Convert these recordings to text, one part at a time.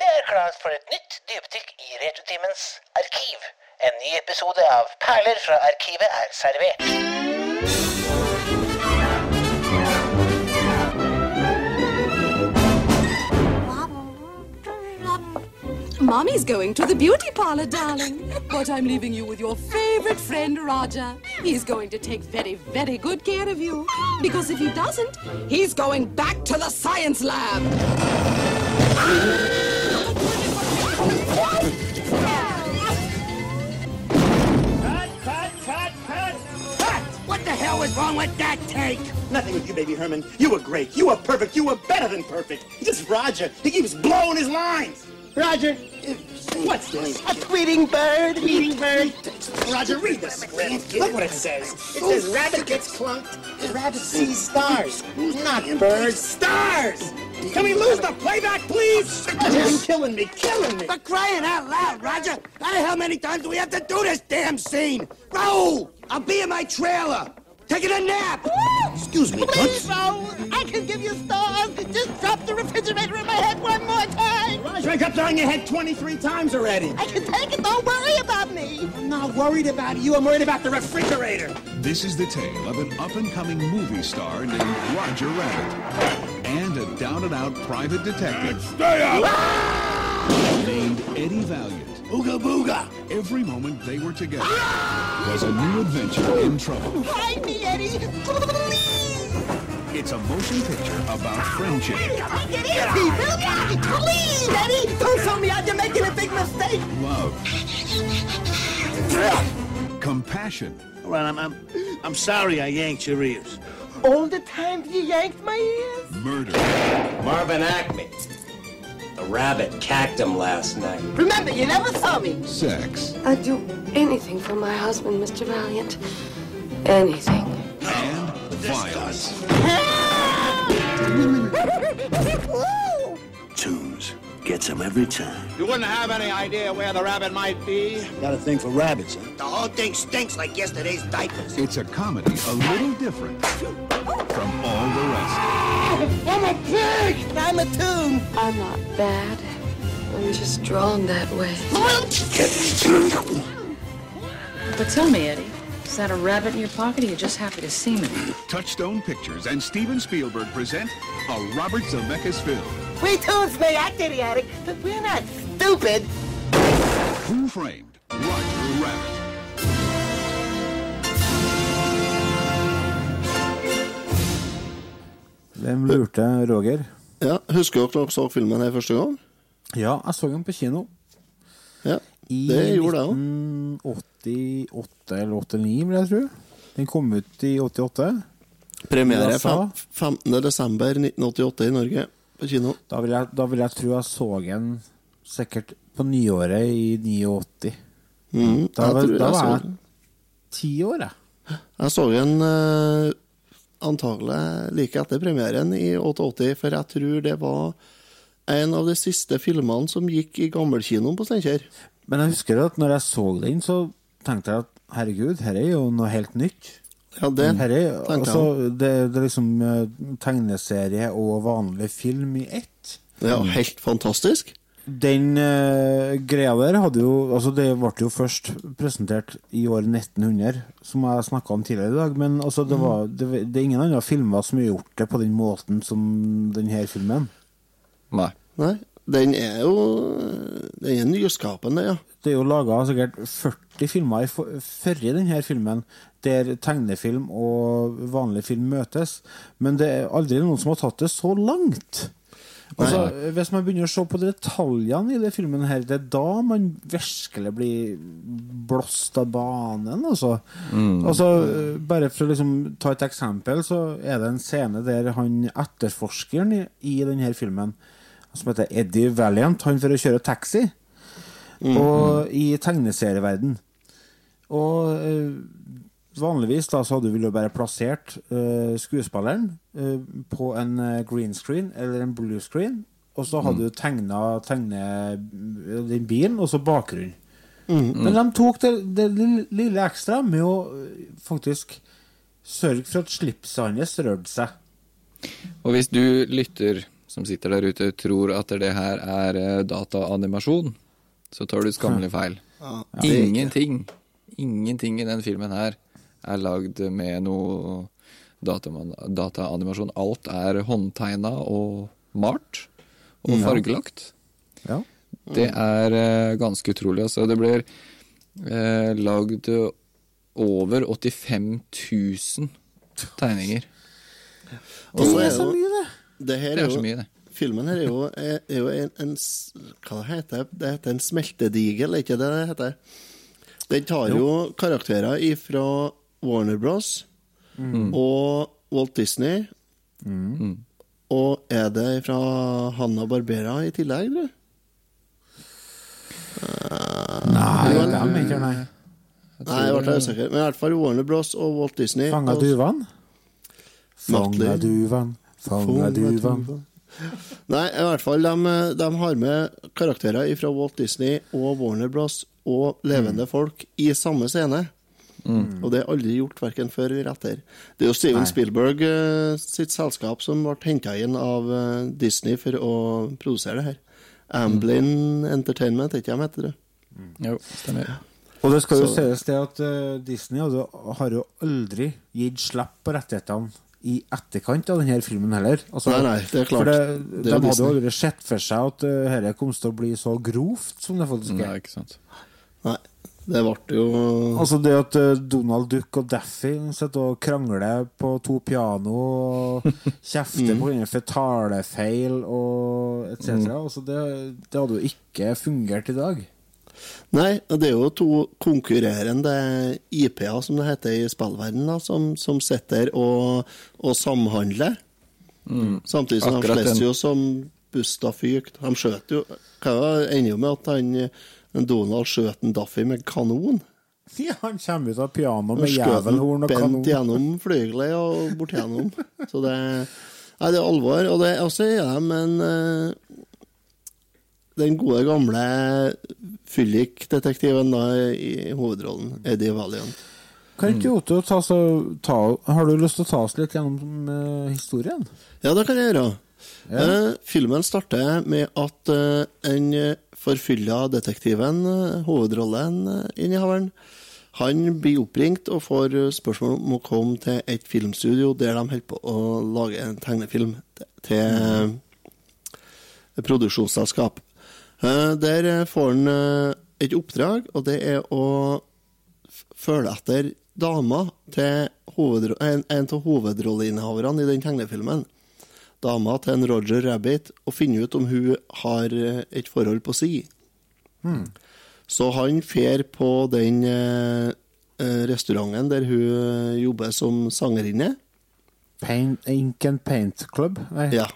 Det er klart for et nytt i arkiv. En ny episode av Perler fra arkivet er servert. Mommy's going to the beauty parlor, darling. But I'm leaving you with your favorite friend, Roger. He's going to take very, very good care of you. Because if he doesn't, he's going back to the science lab. Was wrong with that take? Nothing with you, baby Herman. You were great. You were perfect. You were better than perfect. Just Roger. He keeps blowing his lines. Roger, what's this? A tweeting bird? Tweeting bird? Roger, read the script. Look what it says. It says rabbit gets clunked. Rabbit sees stars. Not birds. Stars! Can we lose the playback, please? You're killing me, killing me. For crying out loud, Roger! How many times do we have to do this damn scene? Raul, I'll be in my trailer! Taking a nap! Excuse me, Please, Toots. Raoul, I can give you stars. Just drop the refrigerator in my head one more time. Roger, I got on your head 23 times already. I can take it. Don't worry about me. I'm not worried about you. I'm worried about the refrigerator. This is the tale of an up-and-coming movie star named Roger Rabbit and a down-and-out private detective Stay up! named Eddie Valiant. Ooga booga. Every moment they were together ah! was a new adventure in trouble. Hide me, Eddie. Please. It's a motion picture about ah! friendship, Take it easy, will ya? Please, Eddie. Don't show me out. You're making a big mistake. love, compassion, All right, I'm, I'm, I'm sorry I yanked your ears. All the time you yanked my ears. murder, Marvin Acme. A rabbit cacked him last night. Remember, you never saw me. sex, I'd do anything for my husband, Mr. Valiant. Anything. and violence. Tunes gets him every time. You wouldn't have any idea where the rabbit might be? Got a thing for rabbits, huh? The whole thing stinks like yesterday's diapers. It's a comedy a little different from all the rest. I'm a pig. I'm a tune. I'm not bad. I'm just drawn that way. But tell me, Eddie, is that a rabbit in your pocket or are you just happy to see me? Touchstone Pictures and Steven Spielberg present a Robert Zemeckis film, We tunes may act idiotic, but we're not stupid. Who Framed Roger Rabbit. Hvem lurte Roger? Ja, Husker dere dere så filmen her første gang? Ja, jeg så den på kino. Ja, I det gjorde jeg òg. 1988 eller 89, vil jeg tro. Den kom ut i 88. Premiere USA. fem- 15. desember 1988 i Norge, på kino. Da vil, jeg, da vil jeg tro jeg så den sikkert på nyåret i 89. Mm, Da, da jeg var jeg ti år, jeg. Jeg så den eh, antagelig like etter premieren i 88, for jeg tror det var en av de siste filmene som gikk i gammelkinoen på Steinkjer. Men jeg husker at når jeg så den, så tenkte jeg at herregud, her er jo noe helt nytt. Ja, det Her er, tenkte altså, det, det er liksom eh, tegneserie og vanlig film i ett. Ja, helt fantastisk. Den uh, greia der hadde jo Altså, det ble jo først presentert i år 1900, som jeg snakka om tidligere i dag, men altså, det, var, det, det er ingen andre filmer som har gjort det på den måten som denne filmen. Nei. Nei, den er jo Den er nyskapende, ja. Det er jo laga sikkert 40 filmer før i denne filmen, der tegnefilm og vanlig film møtes, men det er aldri noen som har tatt det så langt. Altså, Hvis man begynner å se på detaljene i det filmen, her, det er da man virkelig blir blåst av banen. Altså. altså bare for å liksom ta et eksempel, så er det en scene der han etterforskeren i, i denne filmen, som heter Eddie Valiant, han får kjøre taxi og i tegneserieverden. Og eh, vanligvis da så hadde du vel jo bare plassert uh, skuespilleren uh, på en eh, green screen eller en blue screen, og så hadde du tegna tegne den bilen, og så bakgrunnen. Men de tok det, det lille- ekstra med å faktisk sørge for at slipset hans rørte seg. Og hvis du lytter som sitter der ute, tror at det her er dataanimasjon, så tar du skammelig feil. Ja. Ingenting, ingenting i den filmen her er lagd med noe dataanimasjon. dataanimasjon. Alt er håndtegna og malt og fargelagt. Ja. Det er eh, ganske utrolig. Altså. Det blir eh, lagd over 85 000 tegninger. Og så Det er så mye, det. Det her Det er er så mye, det. Filmen her er jo, er, er jo en, en Hva heter det? heter en smeltedigel, er ikke det det heter? Den tar jo, karakterer ifra Warner Bros. Mm. og Walt Disney. Og er det fra Hanna Barbera i tillegg, tror du? Nei, Vel- er ikke, nei. Nei, jeg ble usikker. Men i hvert fall Warner Bros. og Walt Disney. Fanga duvan? Fanga duvan, fanga duvan. Nei, i hvert fall, de, de har med karakterer fra Walt Disney og Warner Bros. og levende folk i samme scene. Og det er aldri gjort verken før eller etter. Det er jo Steven Nei. Spielberg uh, sitt selskap som ble henta inn av uh, Disney for å produsere det her. Amblin Entertainment, ikke de heter det? Jo, stemmer. Og det skal jo Så- sies det at uh, Disney hadde, har jo aldri gitt slipp på rettighetene i etterkant av denne filmen heller. Altså, Nei, nei, det er klart. Det, Det de er hadde jo aldri sett for seg at uh, dette kom til å bli så grovt som det faktisk er. Nei, ikke sant. Det ble jo Altså det at eh, Donald Duck og Daffy sitter og krangler på to piano og kjefter på hverandre for talefeil og etc. Altså det, det hadde jo ikke fungert i dag. Nei, det er jo to konkurrerende IP-er, som det heter i spillverdenen, da, som, som sitter og, og samhandler. Samtidig som Akkurat de slåss jo som busta fyk. De skjøt jo Hva ender jo med at han, en Donald skjøt en Daffy med kanon? Ja, han kommer ut av pianoet med jævelhorn og bent gjennom flygelet og bort gjennom. Så det Nei, det er alvor. Og det er så er de en eh, Den gode, gamle fyllikdetektiven i hovedrollen, Eddie Valiant. Kan ikke Otto ta, så, ta, Har du lyst til å ta oss litt gjennom uh, historien? Ja, det kan jeg gjøre. Ja. Eh, filmen starter med at eh, en eh, forfylla detektiven, hovedrollen innehaveren, han blir oppringt og får eh, spørsmål om å komme til et filmstudio der de holder på å lage en tegnefilm til, produksjonsselskap. Eh, der eh, får han eh, et oppdrag, og det er å følge etter dama til hovedro en, en av hovedrolleinnehaverne i den tegnefilmen. Dama til en Roger Rabbit, og finne ut om hun har eh, et forhold på si. Så han fer på den eh, eh, restauranten der hun jobber som sangerinne. Paint, Ink and Paint Club? Nei. Ja.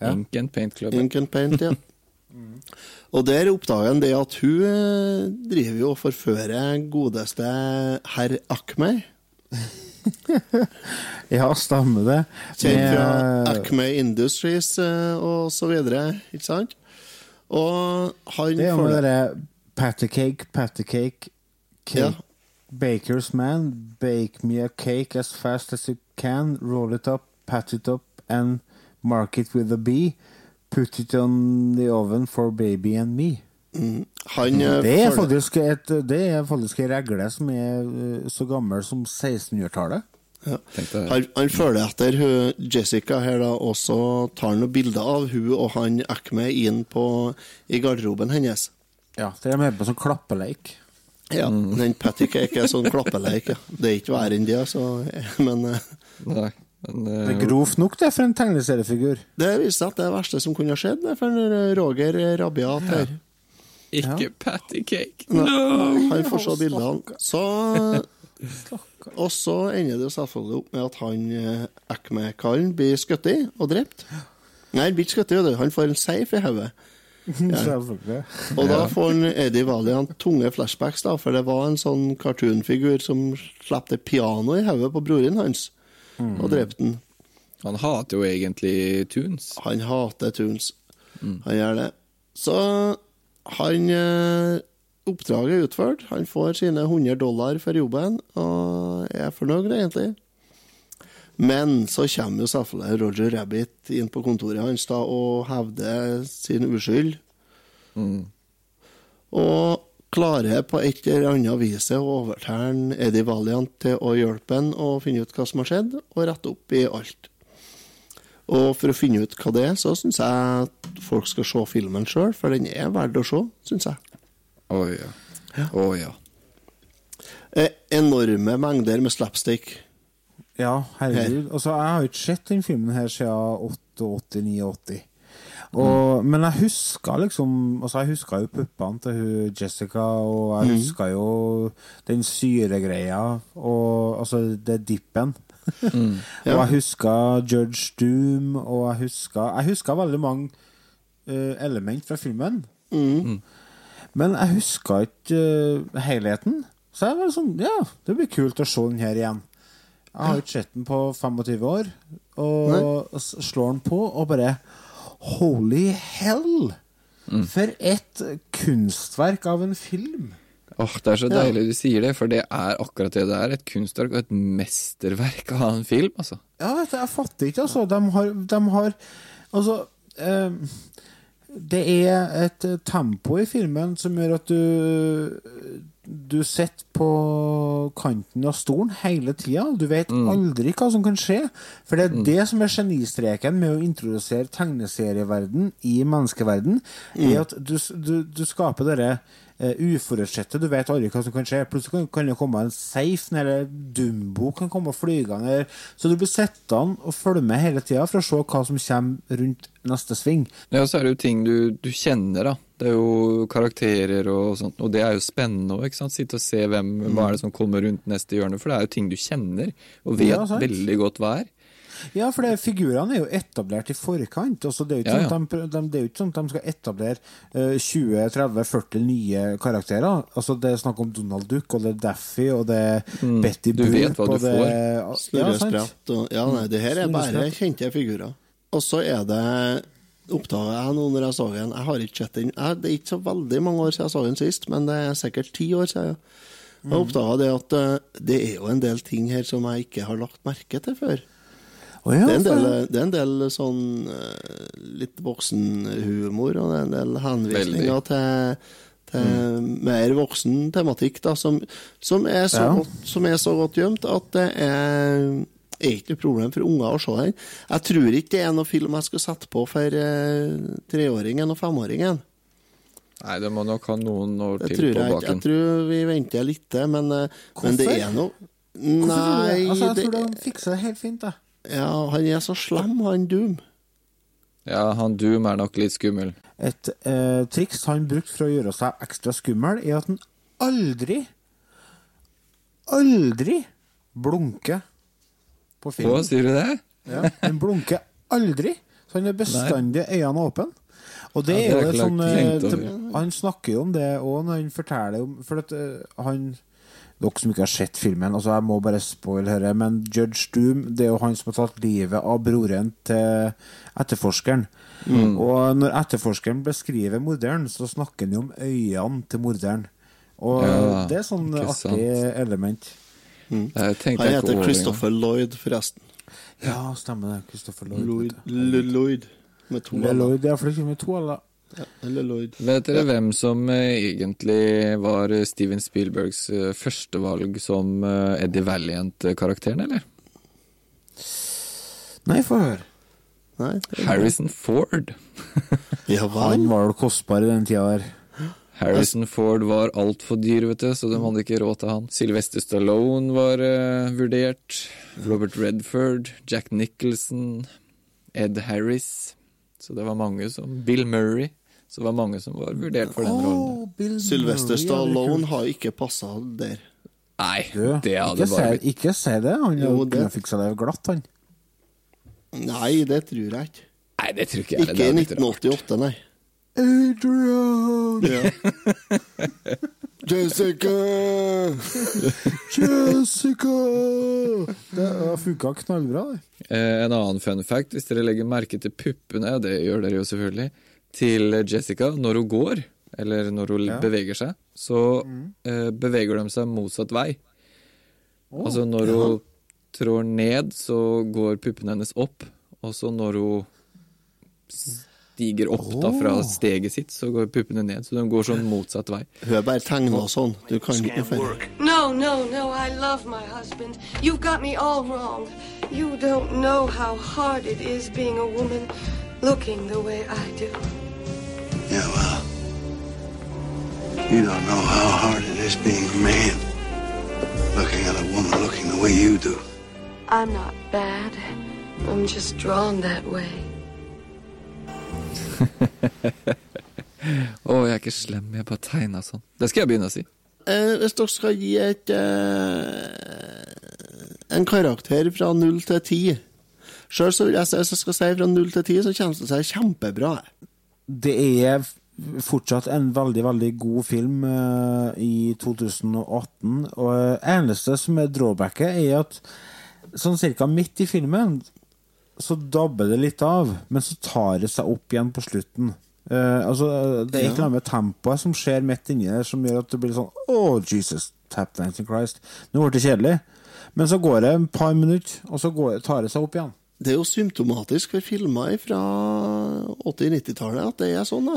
Ja. Ink and Paint Club. Ink and Paint, ja. Og der oppdager han det at hun driver jo og forfører godeste herr Akmei. Ja, stemmer det. Kjent fra Acme Industries eh, og så videre, ikke sant? Og han Det er jo med det- derre pattycake, cake, patty cake, Ja. Baker's man, bake me a cake as fast as you can, roll it up, pat it up, and mark it with a B. Put it on the oven for baby and me. Mm. Han eh, Det er faktisk et, det er faktisk en regle som er eh, så gammel som 1600-tallet. Ja. Han, han følger etter Jessica her da, og så tar han noen bilder av hun og han Acme inn på, i garderoben hennes. Ja, det er med på sånn klappeleik. Ja, den patty cake er sånn klappeleik, ja. Det er ikke verre enn det, så Men eh, Nei, men uh, Det er grovt nok, det, for en tegneseriefigur. det viser seg at det er verste som kunne ha skjedd det, for Roger Rabiat her. Ikke patty cake. No. Han får se bildene. Så Og så ender det selvfølgelig opp med at han eh, Acme-kallen blir skutt i og drept. Nei, han blir ikke skutt i. Han får en seif i hodet. Ja. Og da får han Eddie Valiant tunge flashbacks, da, for det var en sånn cartoonfigur som slapp det piano i hodet på broren hans og drepte han. Han hater jo egentlig tunes. Han hater tunes. Han gjør det. Så han eh, Oppdraget er utført. Han får sine 100 dollar for jobben og er fornøyd, egentlig. Men så kommer jo selvfølgelig Roger Rabbit inn på kontoret hans da og hevder sin uskyld. Og klarer på et eller annet vis å overtale Eddie Valiant til å hjelpe ham og finne ut hva som har skjedd, og rette opp i alt. Og for å finne ut hva det er, så syns jeg at folk skal se filmen sjøl, for den er verdt å se, syns jeg. Å ja. Å ja. Eh, enorme mengder med slapstick. Ja, herregud. Altså, jeg har jo ikke sett den filmen her siden 88-89. Og, Men jeg husker liksom Altså, jeg huska jo puppene til hun Jessica, og jeg mm. husker jo den syregreia, og altså det dippen. Mm. Ja. Og jeg husker Judge Doom, og jeg husker Jeg huska veldig mange uh, element fra filmen. Mm. Men jeg husker ikke uh, helheten. Så jeg var sånn Ja, det blir kult å se den her igjen. Jeg har ikke sett den på 25 år, og Nei. slår den på, og bare Holy hell! For et kunstverk av en film! Åh, Det er så deilig du sier det, for det er akkurat det det er. Et kunstverk og et mesterverk av en film, altså. Ja, jeg fatter ikke, altså. De har, de har Altså eh, Det er et tempo i filmen som gjør at du Du sitter på kanten av stolen hele tida. Du vet aldri hva som kan skje. For det er det som er genistreken med å introdusere tegneserieverden i menneskeverden. Mm. Er at du, du, du skaper dere uforutsette. Du vet aldri hva som kan skje. Plutselig kan, kan det komme en safe, eller Dumbo kan komme flygende. Så du blir sittende og følge med hele tida for å se hva som kommer rundt neste sving. Ja, så er det jo ting du, du kjenner, da. Det er jo karakterer og sånt, og det er jo spennende òg. Sitte og se hvem, hva er det som kommer rundt neste hjørne, for det er jo ting du kjenner, og vet Ja, veldig godt hva er. Ja, for det, figurene er jo etablert i forkant. Også det, er jo ikke Ja, sånn at de, de, sånn de skal etablere uh, 20-30-40 nye karakterer. Altså, det er snakk om Donald Duck, og det er Daffy, og det er Mm, Betty du vet hva du det, får. Ja, Snurre sant. sprett og Ja, nei, det her er bare kjente figurer. Og så er det Oppdaga jeg nå når jeg så den Jeg har ikke sett den jeg, Det er ikke så veldig mange år siden jeg så den sist, men det er sikkert ti år siden. Jeg Mm. oppdaga det at eh, det er jo en del ting her som jeg ikke har lagt merke til før. Å ja, det, er en del, for- det er en del sånn eh, litt voksenhumor, og det er en del henvisninger til, til, mm. mer voksen tematikk, da, som, som, er så Ja. godt, som er så godt gjemt at det er, er ikke noe problem for unger å se den. Jeg tror ikke det er noe film jeg skal sette på for eh, treåringen og femåringen. Nei, det må nok ha noen år Det til tror på jeg ikke. Jeg tror vi venter litt, men, eh, men det er noe Hvorfor tror du Nei, det? Altså, jeg det, tror de fikser det helt fint, da. Ja, han er så slem, han Doom. Ja, han Doom er nok litt skummel. Et eh, triks han brukte for å gjøre seg ekstra skummel, er at han aldri, aldri blunker på Å, Hva sier du det? Ja, han blunker aldri, så han er bestandig øynene åpne. Og det Ja, er jo det sånn eh, Han snakker jo om det òg når han forteller om For at uh, han Dere som ikke har sett filmen, altså jeg må bare spoile dette, men Judge Doom det er jo han som har tatt livet av broren til etterforskeren. Mm. Og når etterforskeren beskriver morderen, så snakker han jo om øynene til morderen. Og Ja, det er sånn artig element. Mm. Han heter Christopher Lloyd, forresten. Ja, stemmer det. Christopher Lloyd. Lloyd, med to. Lloyd, ja, for det kommer to eller Ja, eller Lloyd. Vet dere hvem som eh, egentlig var eh, Steven Spielbergs eh, førstevalg som Eddie Valiant-karakteren, eller? Nei, få høre. Harrison Ford. Ja Han var vel kostbar i den tida her. Harrison Ford var altfor dyr, vet du, så de hadde ikke råd til han. Sylvester Stallone var uh, vurdert. Robert Redford, Jack Nicholson, Ed Harris. Så det var mange som Bill Murray. Så det var mange som var vurdert for den rollen. Bill Sylvester er Stallone har ikke passa der. Nei, det hadde ikke, bare si, blitt ikke si det. Han Jo, det- kunne fiksa det glatt, han. Nei, det tror jeg ikke. Nei, det tror ikke jeg. Ikke i hadde blitt rart. 1988, nei. Adrian! Ja. Jessica! Jessica! Det funka knallbra, det. Eh, en annen fun fact, hvis dere legger merke til puppene, det gjør dere jo selvfølgelig, til Jessica når hun går, eller når hun Ja. beveger seg, så eh, beveger de seg motsatt vei. altså når hun trår ned, så går puppene hennes opp. Og så når hun stiger opp da fra steget sitt, så går puppene ned. Så de går sånn motsatt vei. Hun er bare tegna sånn. Du kan ikke feile. No, no, no, I love my husband. You've got me all wrong. You don't know how hard it is being a woman looking the way I do. Yeah, well, you don't know how hard it is being a man looking at a woman looking the way you do. I'm not bad. I'm just drawn that way. Å, jeg er ikke slem, jeg bare tegna sånn. Det skal jeg begynne å si. Eh, hvis dere skal gi et eh, en karakter fra null til ti Sjøl så vil jeg si hvis jeg skal si fra null til ti, så kommer det til å si kjempebra. Det er fortsatt en veldig, veldig god film uh, i 2018. Og det eneste som er drawbacket, er at sånn cirka midt i filmen så dabber det litt av, men så tar det seg opp igjen på slutten. Uh, altså, det er ikke noe med tempoet som skjer midt inni der, som gjør at det blir sånn Å, Jesus, tap dancing Christ. Nå ble det kjedelig. Men så går det et par minutter, og så går, tar det seg opp igjen. Det er jo symptomatisk for filmer fra 80-90-tallet at det er sånn. da.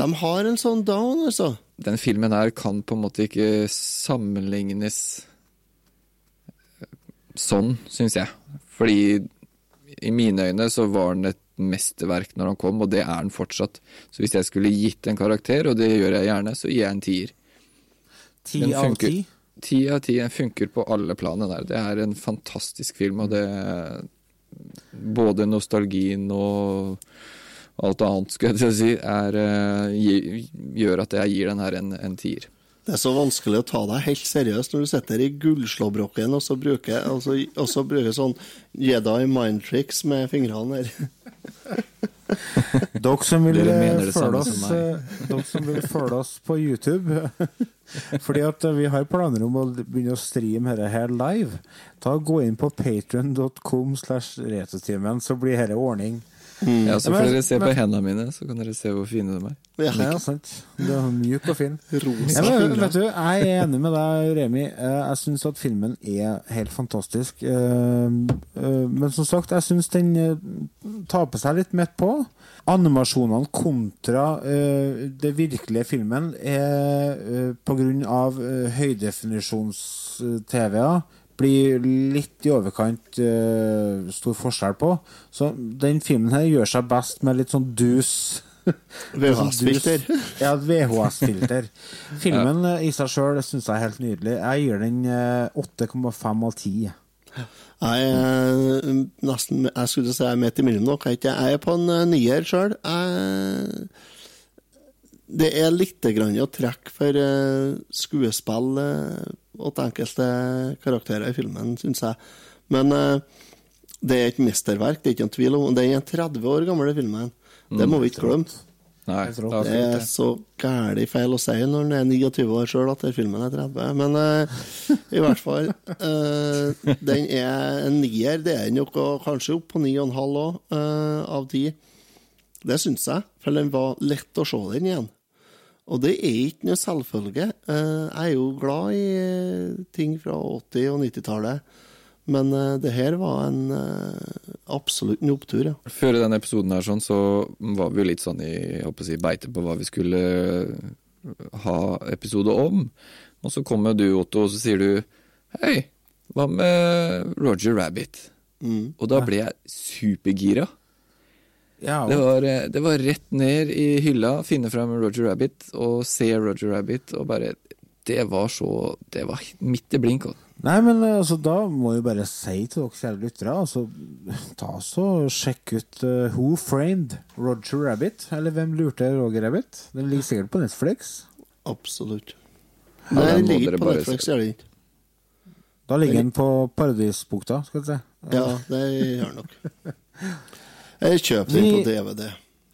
De har en sånn down, altså. Den filmen her kan på en måte ikke sammenlignes sånn, syns jeg. Fordi i mine øyne så var den et mesterverk når han kom, og det er den fortsatt. Så hvis jeg skulle gitt en karakter, og det gjør jeg gjerne, så gir jeg en tier. Ti av ti? Ti av ti. Den funker på alle planene der. Det er en fantastisk film, og det Både nostalgien og alt annet, skal jeg si, er, eh, gjør at jeg gir den her en, en tier. Det er så vanskelig å ta deg helt seriøst når du sitter i gullslåbroken og så bruker, og så, og så bruker sånn Jedi mind tricks med fingrene her. Dere som vil Dere eh, oss, eh, dere som vil følge oss på YouTube Fordi at eh, vi har planer om å begynne å streame dette her live. Ta Gå inn på patrion.com slash retotimen, så blir dette ordning. Ja, så får dere se på hendene mine, så kan dere se hvor fine de er. Ja, sant. Du er mjuk og fin. Rosa Ja, men, vet du, jeg er enig med deg, Remi. Eh, Jeg syns at filmen er helt fantastisk. Eh, eh, Men som sagt, jeg syns den taper seg litt midt på. Animasjonene kontra eh, det virkelige filmen er på grunn av høydefinisjons-TV-er blir litt i overkant uh, stor forskjell på. Så den filmen her gjør seg best med litt sånn dus VHS-filter. Ja, VHS-filter. Filmen ja. i seg sjøl syns jeg er helt nydelig. Jeg gir den eh, 8,5 av 10. Jeg er nesten Jeg skulle si jeg er midt imellom dere. Jeg er på en eh, nier sjøl. Det er litt grann å trekke for eh, skuespill åt enkelte karakterer i filmen, syns jeg. Men eh, det er et mesterverk, det er ikke noen tvil om. Den er 30 år gammel, den filmen. Det må vi ikke glemme. Nei, Det er så gæli feil å si når en er 29 år sjøl at den filmen er 30. Men uh, i hvert fall uh, Den er en nier. Det er den nok og kanskje opp på 9,5 òg, av 10. Det syns jeg, for den var lett å se den igjen. Og det er ikke noe selvfølge. Eh, jeg er jo glad i eh, ting fra 80- og 90-tallet, men eh, det her var en absolutt en opptur, ja. Før denne episoden her sånn, så var vi jo litt sånn i jeg si, beite på hva vi skulle ha episode om. Og så kommer du, Otto, og så sier du Hei, hva med Roger Rabbit? Og da ble jeg supergira. Ja, Det var, eh, det var rett ned i hylla, finne fram Roger Rabbit og se Roger Rabbit, og bare Det var så Det var midt i blink. altså. Nei, men eh, altså, da må jeg bare si til dere kjære lyttere altså, Ta så Sjekk ut uh, Who Framed Roger Rabbit? Eller Hvem lurte Roger Rabbit? Den ligger sikkert på Netflix. Absolutt. Ja, Nei, den den ligger på Netflix, gjør den ikke? Da ligger den på Paradisbukta, skal vi se. Ja, det gjør den nok. Jeg kjøper den på DVD.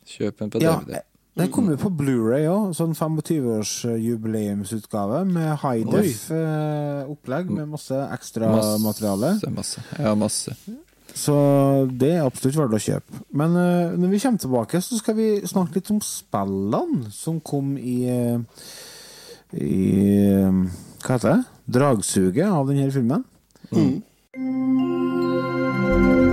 Kjøp den på Ja, DVD. Den kommer på Blu-ray òg, sånn 25-årsjubileumsutgave med high def-opplegg med masse ekstramateriale. Masse, masse. Ja, masse. Så det er absolutt verdt å kjøpe. Men uh, når vi kommer tilbake, så skal vi snakke litt om spillene som kom i eh, I eh, Hva heter det? Dragsuget av denne filmen. Mm. Thank